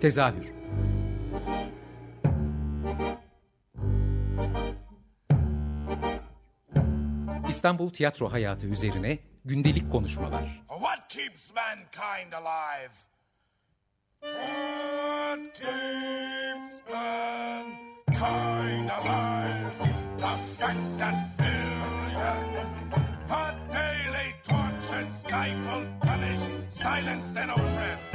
Tezahür İstanbul tiyatro hayatı üzerine gündelik konuşmalar. What keeps mankind alive? What keeps mankind alive? The that billions are daily tortured, stifled, punished, silenced and oppressed.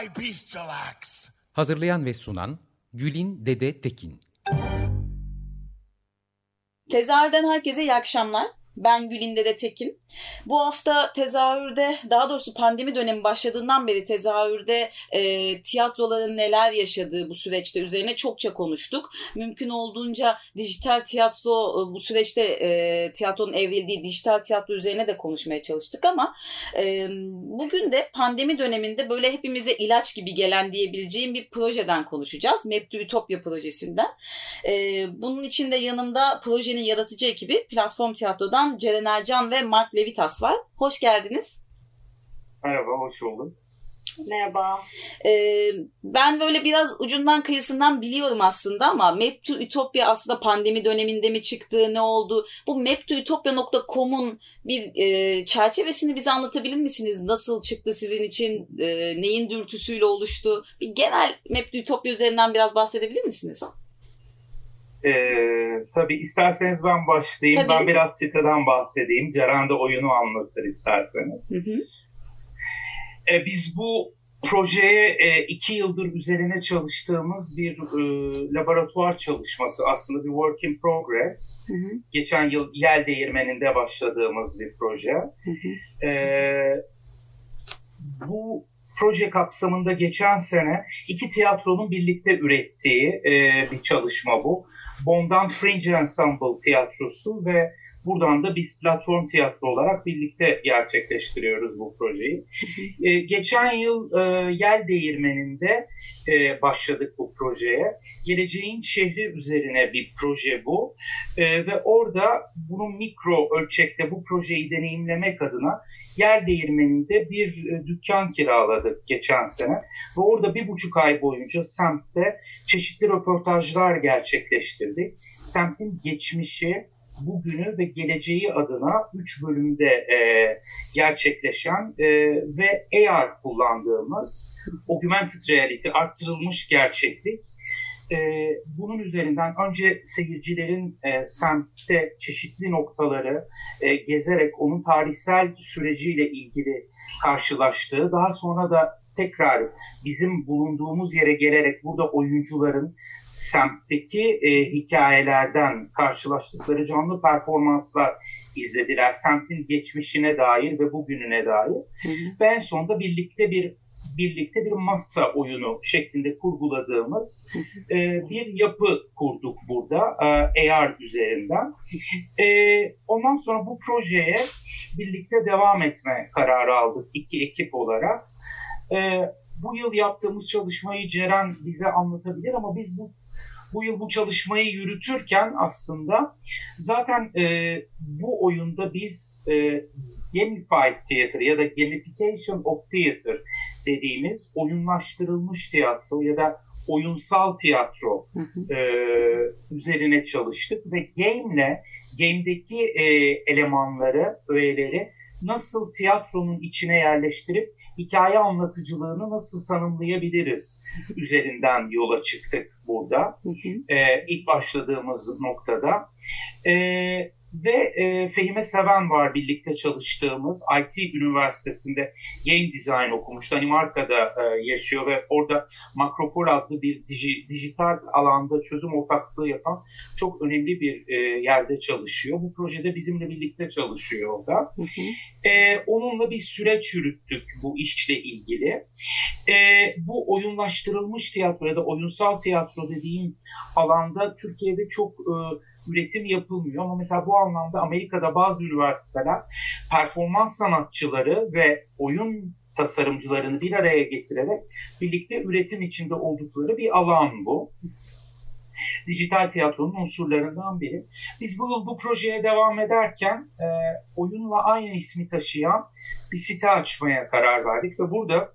By bestial acts. Hazırlayan ve sunan Gülin Dede Tekin. Tezahürden herkese iyi akşamlar. Ben Gülinde de Tekin. Bu hafta tezahürde daha doğrusu pandemi dönemi başladığından beri tezahürde e, tiyatroların neler yaşadığı bu süreçte üzerine çokça konuştuk. Mümkün olduğunca dijital tiyatro e, bu süreçte e, tiyatronun evrildiği dijital tiyatro üzerine de konuşmaya çalıştık ama e, bugün de pandemi döneminde böyle hepimize ilaç gibi gelen diyebileceğim bir projeden konuşacağız. Map to Utopia projesinden. E, bunun içinde yanımda projenin yaratıcı ekibi Platform Tiyatro'dan Ceren Ercan ve Mark Levitas var. Hoş geldiniz. Merhaba, hoş bulduk. Merhaba. Ee, ben böyle biraz ucundan kıyısından biliyorum aslında ama Map to Utopia aslında pandemi döneminde mi çıktı, ne oldu? Bu maptoutopia.com'un bir e, çerçevesini bize anlatabilir misiniz? Nasıl çıktı sizin için? E, neyin dürtüsüyle oluştu? Bir genel Map to Utopia üzerinden biraz bahsedebilir misiniz? Ee, tabii isterseniz ben başlayayım. Tabii. Ben biraz siteden bahsedeyim. Ceren de oyunu anlatır isterseniz. Hı hı. Ee, biz bu projeye e, iki yıldır üzerine çalıştığımız bir e, laboratuvar çalışması aslında bir work in progress. Hı hı. Geçen yıl Yel Değirmeni'nde başladığımız bir proje. Hı hı. E, bu proje kapsamında geçen sene iki tiyatronun birlikte ürettiği e, bir çalışma bu. Bondan Fringe Ensemble tiyatrosu ve buradan da biz platform tiyatro olarak birlikte gerçekleştiriyoruz bu projeyi. ee, geçen yıl e, Yel Değirmeni'nde e, başladık bu projeye. Geleceğin şehri üzerine bir proje bu e, ve orada bunun mikro ölçekte bu projeyi deneyimlemek adına Yer Değirmeni'nde bir e, dükkan kiraladık geçen sene. Ve orada bir buçuk ay boyunca semtte çeşitli röportajlar gerçekleştirdik. Semtin geçmişi, bugünü ve geleceği adına üç bölümde e, gerçekleşen e, ve AR kullandığımız augmented reality, arttırılmış gerçeklik. E, bunun üzerinden önce seyircilerin e, semtte çeşitli noktaları e, gezerek onun tarihsel süreciyle ilgili karşılaştığı, daha sonra da tekrar bizim bulunduğumuz yere gelerek burada oyuncuların semtteki e, hikayelerden karşılaştıkları canlı performanslar izlediler. Semtin geçmişine dair ve bugününe dair. Hı hı. Ve en sonunda birlikte bir birlikte bir masa oyunu şeklinde kurguladığımız e, bir yapı kurduk burada e, AR üzerinden. E, ondan sonra bu projeye birlikte devam etme kararı aldık iki ekip olarak. E, bu yıl yaptığımız çalışmayı Ceren bize anlatabilir ama biz bu bu yıl bu çalışmayı yürütürken aslında zaten e, bu oyunda biz e, gamified theater ya da gamification of theater dediğimiz oyunlaştırılmış tiyatro ya da oyunsal tiyatro e, üzerine çalıştık ve game'le game'deki e, elemanları, öğeleri nasıl tiyatronun içine yerleştirip hikaye anlatıcılığını nasıl tanımlayabiliriz üzerinden yola çıktık burada. Hı hı. E, ilk başladığımız noktada. E, ve e, Fehime Seven var birlikte çalıştığımız IT Üniversitesi'nde Game Design okumuş. Danimarka'da e, yaşıyor ve orada Makropol adlı bir dij, dijital alanda çözüm ortaklığı yapan çok önemli bir e, yerde çalışıyor. Bu projede bizimle birlikte çalışıyor orada. Hı hı. E, onunla bir süreç yürüttük bu işle ilgili. E, bu oyunlaştırılmış tiyatro ya da oyunsal tiyatro dediğim alanda Türkiye'de çok e, üretim yapılmıyor. Ama mesela bu anlamda Amerika'da bazı üniversiteler performans sanatçıları ve oyun tasarımcılarını bir araya getirerek birlikte üretim içinde oldukları bir alan bu. dijital tiyatronun unsurlarından biri. Biz bu yıl bu projeye devam ederken e, oyunla aynı ismi taşıyan bir site açmaya karar verdik ve burada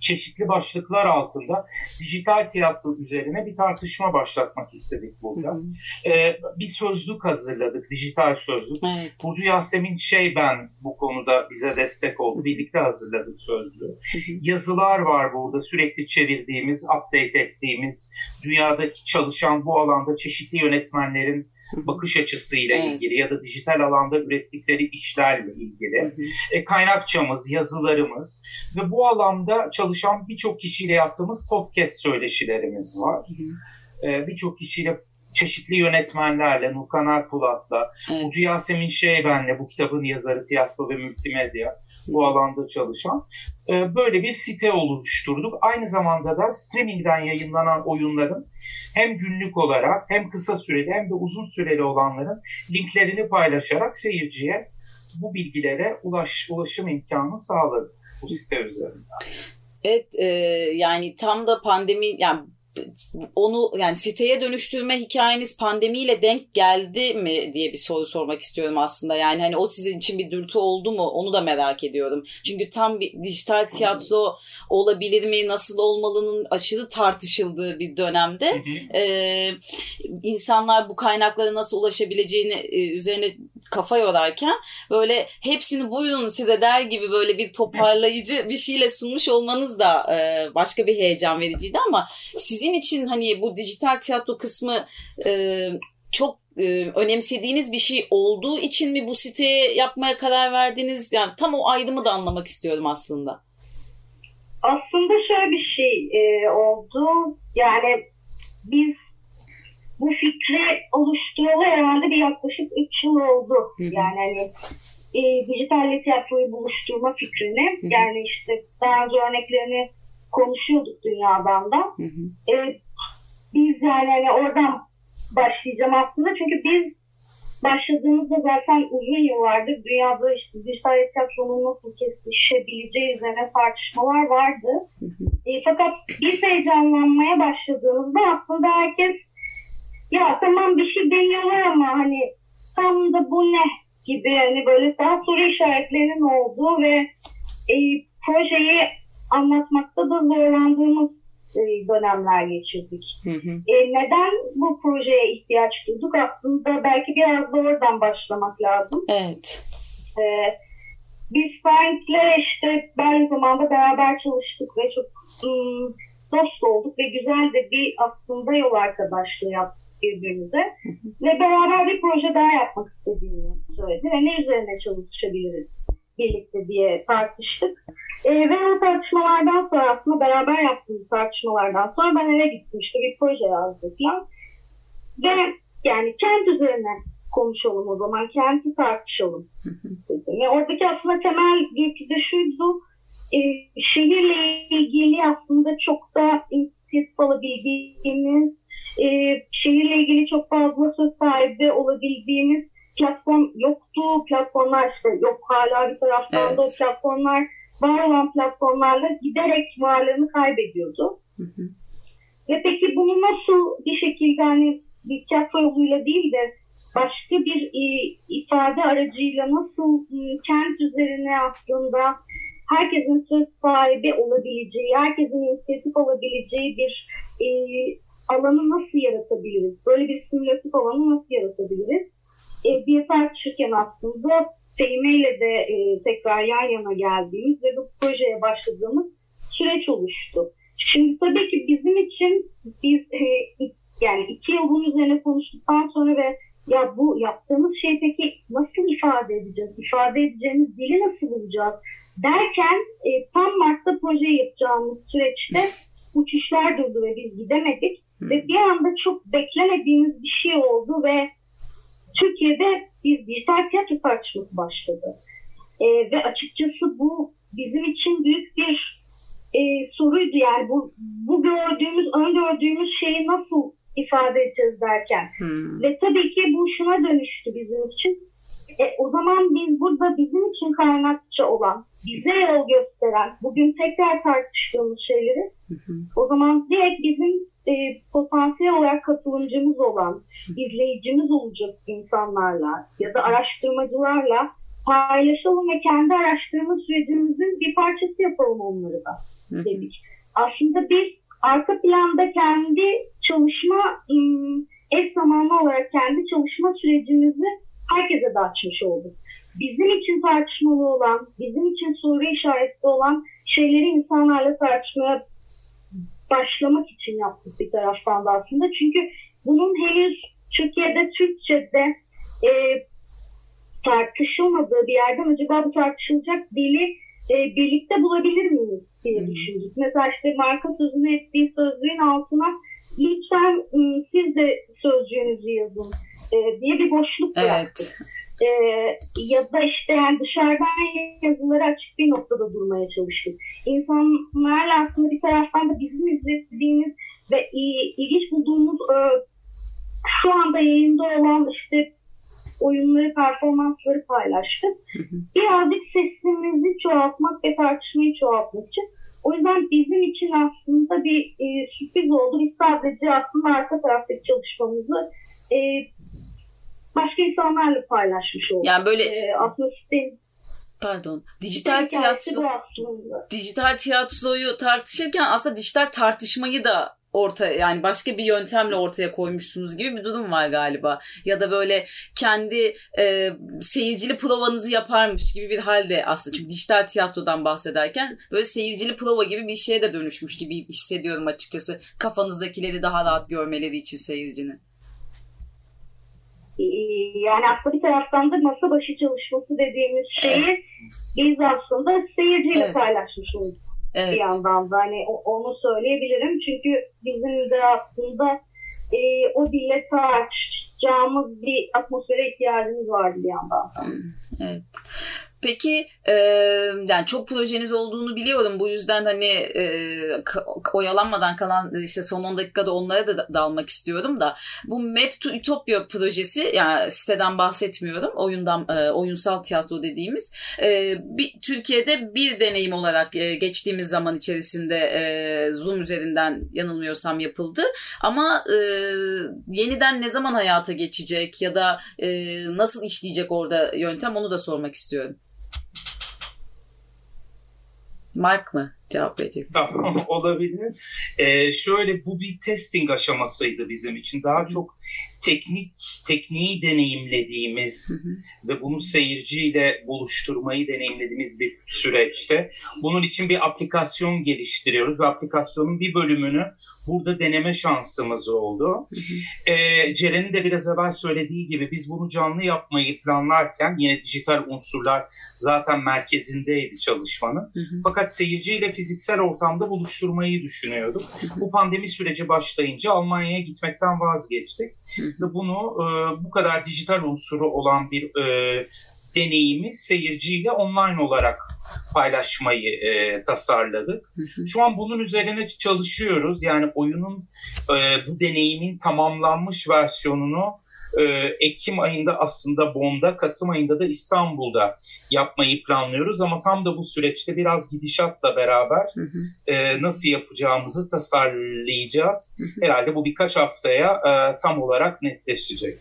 çeşitli başlıklar altında dijital tiyatro üzerine bir tartışma başlatmak istedik burada. Hı hı. Ee, bir sözlük hazırladık, dijital sözlük. Evet. Burcu Yasemin Şeyben bu konuda bize destek oldu. Birlikte hazırladık sözlüğü. Hı hı. Yazılar var burada sürekli çevirdiğimiz, update ettiğimiz, dünyadaki çalışan bu alanda çeşitli yönetmenlerin bakış açısıyla evet. ilgili ya da dijital alanda ürettikleri işlerle ilgili. Hı hı. E, kaynakçamız, yazılarımız ve bu alanda çalışan birçok kişiyle yaptığımız podcast söyleşilerimiz var. E, birçok kişiyle çeşitli yönetmenlerle, Nurkan Erpulat'la, evet. Ucu Yasemin Şeyben'le bu kitabın yazarı tiyatro ve multimedya bu alanda çalışan e, böyle bir site oluşturduk. Aynı zamanda da streamingden yayınlanan oyunların hem günlük olarak hem kısa süreli hem de uzun süreli olanların linklerini paylaşarak seyirciye bu bilgilere ulaş, ulaşım imkanı sağladık bu site üzerinden. Evet e, yani tam da pandemi yani onu yani siteye dönüştürme hikayeniz pandemiyle denk geldi mi diye bir soru sormak istiyorum aslında. Yani hani o sizin için bir dürtü oldu mu onu da merak ediyorum. Çünkü tam bir dijital tiyatro olabilir mi nasıl olmalının aşırı tartışıldığı bir dönemde e, insanlar bu kaynaklara nasıl ulaşabileceğini e, üzerine kafa yorarken böyle hepsini buyurun size der gibi böyle bir toparlayıcı bir şeyle sunmuş olmanız da e, başka bir heyecan vericiydi ama sizin için hani bu dijital tiyatro kısmı e, çok e, önemsediğiniz bir şey olduğu için mi bu siteye yapmaya karar verdiniz? Yani tam o ayrımı da anlamak istiyorum aslında. Aslında şöyle bir şey oldu. Yani biz bu fikri oluşturalı herhalde bir yaklaşık 3 yıl oldu. Hı hı. Yani hani e, dijitalle tiyatroyu buluşturma fikrini hı hı. yani işte daha önce örneklerini konuşuyorduk dünyadan da. Hı hı. E, biz yani hani oradan başlayacağım aslında çünkü biz başladığımızda zaten uzun yıllardır dünyada işte dijital tiyatronun nasıl kesişebileceği üzerine tartışmalar vardı. Hı hı. E, fakat biz heyecanlanmaya başladığımızda aslında herkes ya tamam bir şey deniyorlar ama hani tam da bu ne gibi hani böyle daha soru işaretlerinin olduğu ve e, projeyi anlatmakta da zorlandığımız e, dönemler geçirdik. Hı hı. E, neden bu projeye ihtiyaç duyduk? Aslında belki biraz da oradan başlamak lazım. Evet. E, biz Frank'le işte aynı zamanda beraber çalıştık ve çok ım, dost olduk ve güzel de bir aslında yol arkadaşlığı yaptık birbirimize. Ve beraber bir proje daha yapmak istediğini söyledi. Ve ne üzerine çalışabiliriz birlikte diye tartıştık. E, ve o tartışmalardan sonra aslında beraber yaptığımız tartışmalardan sonra ben eve gittim. İşte bir proje yazdık falan. Ve yani kent üzerine konuşalım o zaman. Kenti tartışalım dedim. Ve oradaki aslında temel yükü de şuydu. E, şehirle ilgili aslında çok da inisiyatif alabildiğimiz e, şehirle ilgili çok fazla söz sahibi olabildiğimiz platform yoktu. Platformlar işte yok hala bir taraftan evet. da o platformlar var olan platformlarla giderek varlığını kaybediyordu. Hı hı. Ve peki bunu nasıl bir şekilde hani bir tiyatro yoluyla değil de başka bir e, ifade aracıyla nasıl e, kent üzerine aslında herkesin söz sahibi olabileceği, herkesin inisiyatif olabileceği bir e, alanı nasıl yaratabiliriz? Böyle bir simülatif alanı nasıl yaratabiliriz? E, bir tartışırken aslında Fehime ile de e, tekrar yan yana geldiğimiz ve bu projeye başladığımız süreç oluştu. Şimdi tabii ki bizim için biz e, yani iki yıl bunun üzerine konuştuktan sonra ve ya bu yaptığımız şey peki nasıl ifade edeceğiz? İfade edeceğimiz dili nasıl bulacağız? Derken e, tam Mart'ta projeyi yapacağımız süreçte uçuşlar durdu ve biz gidemedik. Ve bir anda çok beklemediğimiz bir şey oldu ve Türkiye'de bir dijital tiyatro tartışması başladı. E, ve açıkçası bu bizim için büyük bir e, soruydu. Yani bu, bu gördüğümüz, öngördüğümüz şeyi nasıl ifade edeceğiz derken. Hmm. Ve tabii ki bu şuna dönüştü bizim için. E, o zaman biz burada bizim için kaynakçı olan, bize yol gösteren, bugün tekrar tartıştığımız şeyleri hmm. o zaman direkt bizim e, potansiyel olarak katılımcımız olan, izleyicimiz olacak insanlarla ya da araştırmacılarla paylaşalım ve kendi araştırma sürecimizin bir parçası yapalım onları da dedik. Aslında biz arka planda kendi çalışma eş zamanlı olarak kendi çalışma sürecimizi herkese de açmış olduk. Bizim için tartışmalı olan, bizim için soru işareti olan şeyleri insanlarla tartışmaya başlamak için yaptık bir taraftan da aslında. Çünkü bunun henüz Türkiye'de Türkçe'de e, tartışılmadığı bir yerden acaba bu tartışılacak dili e, birlikte bulabilir miyiz diye düşündük. Mesela işte marka sözünü ettiği sözlüğün altına lütfen ıı, siz de sözcüğünüzü yazın e, diye bir boşluk bıraktık. Evet. E, ya da işte yani dışarıdan yazıları açık bir noktada durmaya çalıştık. İnsanlarla aslında bir taraftan da bizim izlediğimiz ve ilginç bulduğumuz e, şu anda yayında olan işte oyunları, performansları paylaştık. Birazcık sesimizi çoğaltmak ve tartışmayı çoğaltmak için. O yüzden bizim için aslında bir e, sürpriz oldu. Biz sadece aslında arka taraftaki çalışmamızı e, başka insanlarla paylaşmış olduk. Yani böyle e, aslında sistem pardon dijital tiyatro dijital tiyatroyu tartışırken aslında dijital tartışmayı da orta yani başka bir yöntemle ortaya koymuşsunuz gibi bir durum var galiba. Ya da böyle kendi e, seyircili provanızı yaparmış gibi bir halde aslında. Çünkü dijital tiyatrodan bahsederken böyle seyircili prova gibi bir şeye de dönüşmüş gibi hissediyorum açıkçası. Kafanızdakileri daha rahat görmeleri için seyircinin. Yani aslında bir taraftan da masa başı çalışması dediğimiz şeyi biz aslında seyirciyle evet. paylaşmış olduk. Evet. Bir yandan da hani onu söyleyebilirim. Çünkü bizim de aslında e, o dille tartışacağımız bir atmosfere ihtiyacımız vardı bir yandan. Evet. Peki e, yani çok projeniz olduğunu biliyorum. Bu yüzden hani e, oyalanmadan kalan işte son 10 dakikada onlara da dalmak istiyorum da bu Map to Utopia projesi yani siteden bahsetmiyorum. Oyundan e, oyunsal tiyatro dediğimiz e, bir Türkiye'de bir deneyim olarak e, geçtiğimiz zaman içerisinde e, Zoom üzerinden yanılmıyorsam yapıldı. Ama e, yeniden ne zaman hayata geçecek ya da e, nasıl işleyecek orada yöntem onu da sormak istiyorum. Mark mı cevap verecek? Tamam olabilir. Ee, şöyle bu bir testing aşamasıydı bizim için. Daha çok teknik tekniği deneyimlediğimiz hı hı. ve bunu seyirciyle buluşturmayı deneyimlediğimiz bir süreçte. Bunun için bir aplikasyon geliştiriyoruz ve aplikasyonun bir bölümünü burada deneme şansımız oldu. Ee, Ceren'in de biraz evvel söylediği gibi biz bunu canlı yapmayı planlarken yine dijital unsurlar zaten merkezindeydi çalışmanın. Hı hı. Fakat seyirciyle fiziksel ortamda buluşturmayı düşünüyorduk. Hı hı. Bu pandemi süreci başlayınca Almanya'ya gitmekten vazgeçtik. Ve bunu e, bu kadar dijital unsuru olan bir e, deneyimi seyirciyle online olarak paylaşmayı e, tasarladık. Şu an bunun üzerine çalışıyoruz. Yani oyunun e, bu deneyimin tamamlanmış versiyonunu e, Ekim ayında aslında Bond'a, Kasım ayında da İstanbul'da yapmayı planlıyoruz. Ama tam da bu süreçte biraz gidişatla beraber E, nasıl yapacağımızı tasarlayacağız. Herhalde bu birkaç haftaya e, tam olarak netleşecek.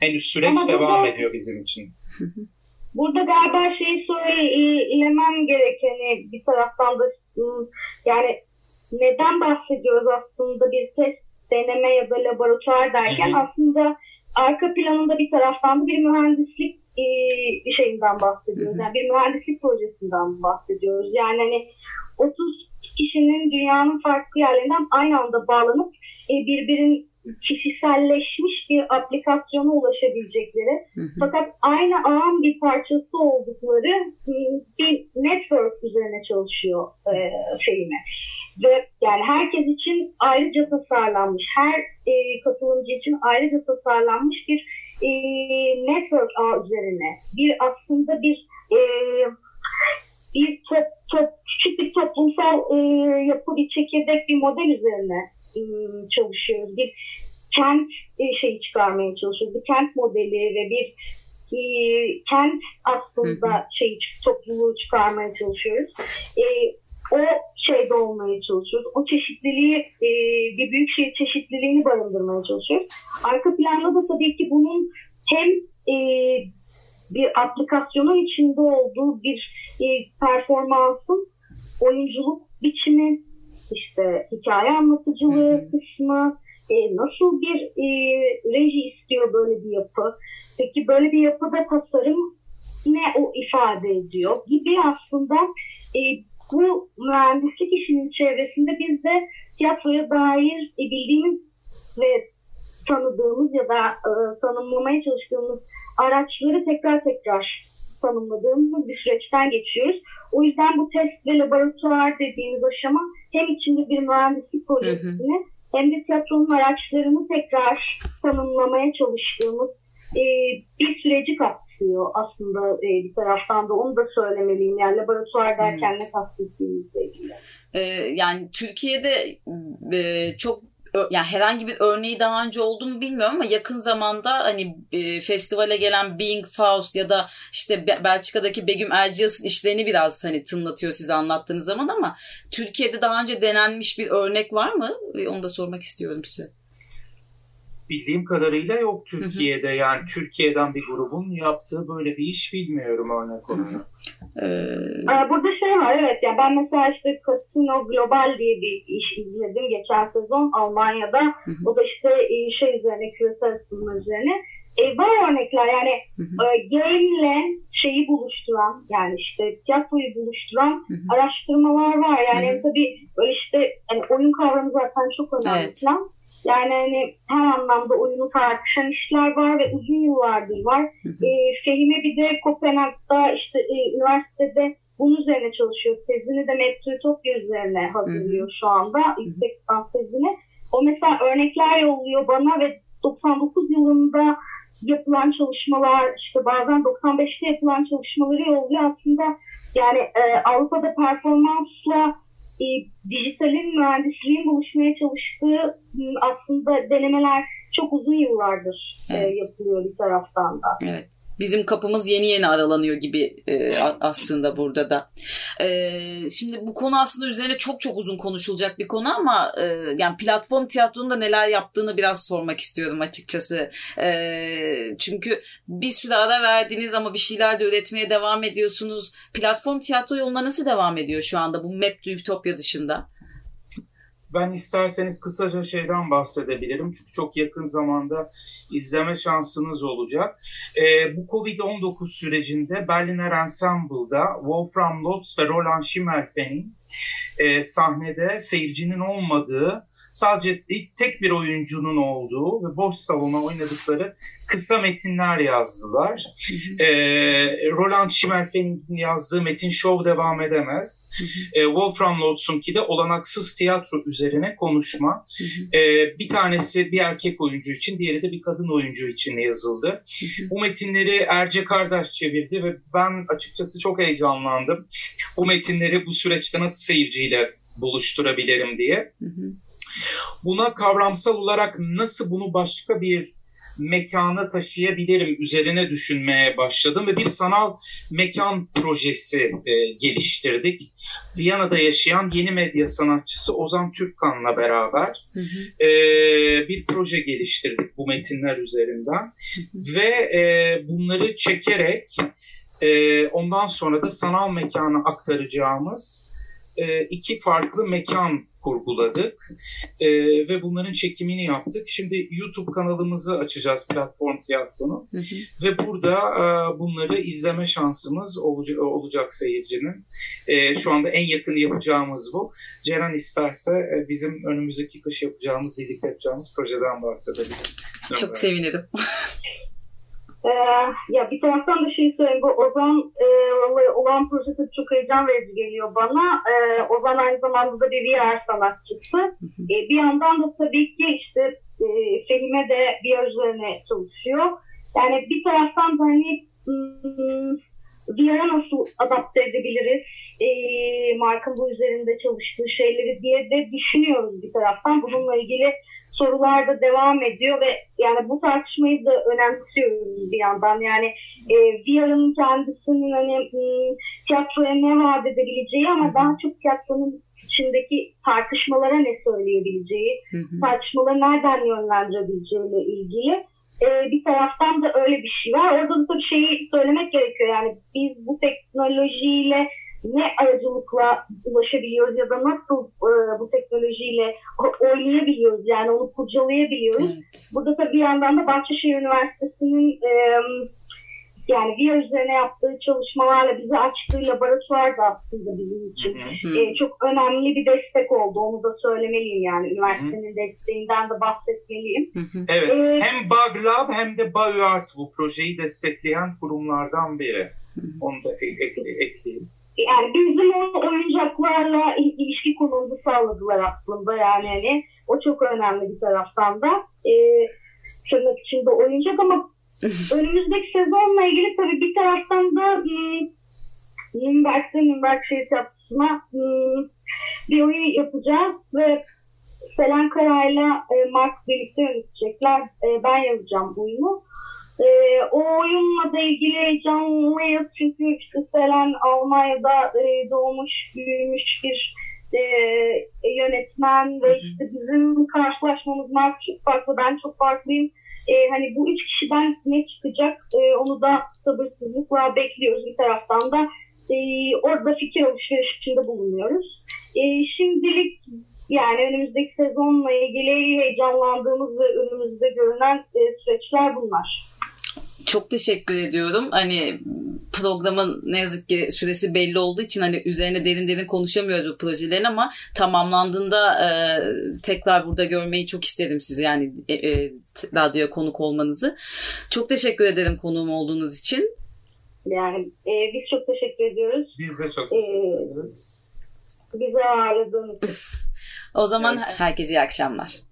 Henüz süreç Ama devam ediyor bizim için. Burada galiba şeyi söylemem gerekeni bir taraftan da ıı, yani neden bahsediyoruz aslında bir test deneme ya da laboratuvar derken aslında arka planında bir taraftan da bir mühendislik e, şeyinden bahsediyoruz. Yani bir mühendislik projesinden bahsediyoruz. Yani hani 30 kişinin dünyanın farklı yerlerinden aynı anda bağlanıp e, birbirin kişiselleşmiş bir aplikasyona ulaşabilecekleri hı hı. fakat aynı ağın bir parçası oldukları bir network üzerine çalışıyor e, şeyine. Ve yani herkes için ayrıca tasarlanmış, her e, katılımcı için ayrıca tasarlanmış bir e, network ağ üzerine bir aslında bir e, bir top, top, küçük bir toplumsal e, yapı, bir çekirdek, bir model üzerine Iı, çalışıyoruz. Bir kent e, şeyi çıkarmaya çalışıyoruz. Bir kent modeli ve bir e, kent aslında şey topluluğu çıkarmaya çalışıyoruz. E, o şeyde olmaya çalışıyoruz. O çeşitliliği, e, bir büyük şey çeşitliliğini barındırmaya çalışıyoruz. Arka planda da tabii ki bunun hem e, bir aplikasyonun içinde olduğu bir e, performansın oyunculuk biçimi, işte hikaye anlatıcılığı kısmı, e, nasıl bir e, reji istiyor böyle bir yapı, peki böyle bir yapıda tasarım ne o ifade ediyor gibi aslında e, bu mühendislik işinin çevresinde biz de tiyatroya dair e, bildiğimiz ve tanıdığımız ya da e, tanımlamaya çalıştığımız araçları tekrar tekrar tanımladığımız bir süreçten geçiyoruz. O yüzden bu test ve laboratuvar dediğimiz aşama hem içinde bir mühendislik projesini hem de tiyatronun araçlarını tekrar tanımlamaya çalıştığımız e, bir süreci kapsıyor aslında e, bir taraftan da onu da söylemeliyim. Yani laboratuvar derken ne kastettiğimizle ilgili. Ee, yani Türkiye'de e, çok yani herhangi bir örneği daha önce oldu mu bilmiyorum ama yakın zamanda hani e, festivale gelen Being Faust ya da işte Belçika'daki Begüm Erciyes'in işlerini biraz hani tınlatıyor size anlattığınız zaman ama Türkiye'de daha önce denenmiş bir örnek var mı? Onu da sormak istiyorum size bildiğim kadarıyla yok Türkiye'de. Hı hı. Yani Türkiye'den bir grubun yaptığı böyle bir iş bilmiyorum örnek olarak. Ee... Burada şey var evet ya ben mesela işte Casino Global diye bir iş izledim geçen sezon Almanya'da. Hı hı. O da işte e, şey üzerine küresel ısınma üzerine. E, var örnekler yani. E, game ile şeyi buluşturan yani işte tiyatroyu buluşturan hı hı. araştırmalar var. Yani hı hı. tabii böyle işte yani oyun kavramı zaten çok önemli evet. falan. Yani hani her anlamda oyunu tartışan işler var ve uzun yıllardır var. Hı hı. E, Fehime bir de Kopenhag'da işte e, üniversitede bunun üzerine çalışıyor. Tezini de Metropya üzerine hazırlıyor hı hı. şu anda. Yüksek lisans tezini. O mesela örnekler yolluyor bana ve 99 yılında yapılan çalışmalar işte bazen 95'te yapılan çalışmaları yolluyor. Aslında yani e, Avrupa'da performansla e, dijitalin mühendisliğin buluşmaya çalıştığı aslında denemeler çok uzun yıllardır e, evet. e, yapılıyor bir taraftan da. Evet bizim kapımız yeni yeni aralanıyor gibi e, aslında burada da. E, şimdi bu konu aslında üzerine çok çok uzun konuşulacak bir konu ama e, yani platform tiyatronun neler yaptığını biraz sormak istiyorum açıkçası. E, çünkü bir süre ara verdiniz ama bir şeyler de üretmeye devam ediyorsunuz. Platform tiyatro yoluna nasıl devam ediyor şu anda bu Map to Utopia dışında? Ben isterseniz kısaca şeyden bahsedebilirim. Çünkü çok yakın zamanda izleme şansınız olacak. E, bu Covid-19 sürecinde Berliner Ensemble'da Wolfram Lotz ve Roland Schimmelpenn'in e, sahnede seyircinin olmadığı sadece tek bir oyuncunun olduğu ve boş salona oynadıkları kısa metinler yazdılar. e, Roland Schimmelfenn'in yazdığı metin şov devam edemez. e, Wolfram Lotz'unki de olanaksız tiyatro üzerine konuşma. e, bir tanesi bir erkek oyuncu için, diğeri de bir kadın oyuncu için yazıldı. Bu metinleri Erce Kardeş çevirdi ve ben açıkçası çok heyecanlandım. Bu metinleri bu süreçte nasıl seyirciyle buluşturabilirim diye. Hı hı. Buna kavramsal olarak nasıl bunu başka bir mekana taşıyabilirim üzerine düşünmeye başladım ve bir sanal mekan projesi e, geliştirdik. Viyana'da yaşayan yeni medya sanatçısı Ozan Türkkan'la beraber hı hı. E, bir proje geliştirdik bu metinler üzerinden hı hı. ve e, bunları çekerek e, ondan sonra da sanal mekana aktaracağımız e, iki farklı mekan kurguladık e, ve bunların çekimini yaptık. Şimdi YouTube kanalımızı açacağız platform tiyatronu hı hı. ve burada e, bunları izleme şansımız olacak, olacak seyircinin. E, şu anda en yakın yapacağımız bu. Ceren isterse e, bizim önümüzdeki kış yapacağımız, birlikte yapacağımız projeden bahsedebilir. Çok sevinirim. Ee, ya bir taraftan da şey söyleyeyim. Bu Ozan e, olan proje tabii çok heyecan verici geliyor bana. E, Ozan aynı zamanda da bir VR sanatçısı. E, bir yandan da tabii ki işte e, Fehime de VR üzerine çalışıyor. Yani bir taraftan da hani VR'a nasıl adapte edebiliriz? E, Mark'ın bu üzerinde çalıştığı şeyleri diye de düşünüyoruz bir taraftan. Bununla ilgili sorular da devam ediyor ve yani bu tartışmayı da önemsiyoruz bir yandan. Yani e, VR'ın kendisinin hani hmm, tiyatroya ne vaat edebileceği ama daha çok tiyatronun içindeki tartışmalara ne söyleyebileceği, hı hı. tartışmaları nereden yönlendirebileceğiyle ilgili e, bir taraftan da öyle bir şey var. Orada da şeyi söylemek gerekiyor. Yani biz bu teknolojiyle ne aracılıkla ulaşabiliyoruz ya da nasıl e, bu teknolojiyle oynayabiliyoruz yani onu kurcalayabiliyoruz. Evet. Burada tabii bir yandan da Bahçeşehir Üniversitesi'nin e, yani VR üzerine yaptığı çalışmalarla bize açtığı laboratuvar da aslında bizim için E, çok önemli bir destek oldu. Onu da söylemeliyim yani. Üniversitenin desteğinden de bahsetmeliyim. Evet. Ee, hem Bug Lab hem de BioArt bu projeyi destekleyen kurumlardan biri. Onu da ekleyeyim. Yani bizim o oyuncaklarla ilişki kurmamızı sağladılar aslında yani hani o çok önemli bir taraftan da. E, tırnak içinde oyuncak ama önümüzdeki sezonla ilgili tabii bir taraftan da hmm, Nürnberg'de Nürnberg Şehir Tiyatrosu'na bir oyun yapacağız ve Selen Kara'yla e, Mark birlikte yönetecekler. E, ben yazacağım oyunu. E, o oyunla da ilgili heyecanlıyız çünkü işte Selen Almanya'da e, doğmuş, büyümüş bir e, yönetmen ve işte bizim karşılaşmamız Mark çok farklı, ben çok farklıyım e, hani bu üç kişiden ne çıkacak e, onu da sabırsızlıkla bekliyoruz bir taraftan da. E, orada fikir alışverişinde bulunuyoruz. E, şimdilik yani önümüzdeki sezonla ilgili heyecanlandığımız ve önümüzde görünen e, süreçler bunlar. Çok teşekkür ediyorum. Hani programın ne yazık ki süresi belli olduğu için hani üzerine derin derin konuşamıyoruz bu projelerin ama tamamlandığında e, tekrar burada görmeyi çok isterim sizi yani e, e, radyoya konuk olmanızı. Çok teşekkür ederim konuğum olduğunuz için. Yani e, biz çok teşekkür ediyoruz. Biz de çok teşekkür ederiz. E, bizi ağırladığınız için. o zaman evet. herkese iyi akşamlar.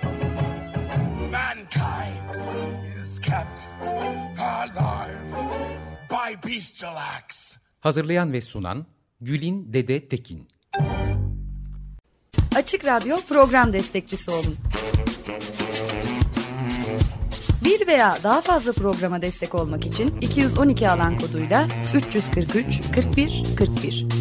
Kept alive by bestial acts. Hazırlayan ve sunan Gülin Dede Tekin. Açık Radyo program destekçisi olun. Bir veya daha fazla programa destek olmak için 212 alan koduyla 343 41 41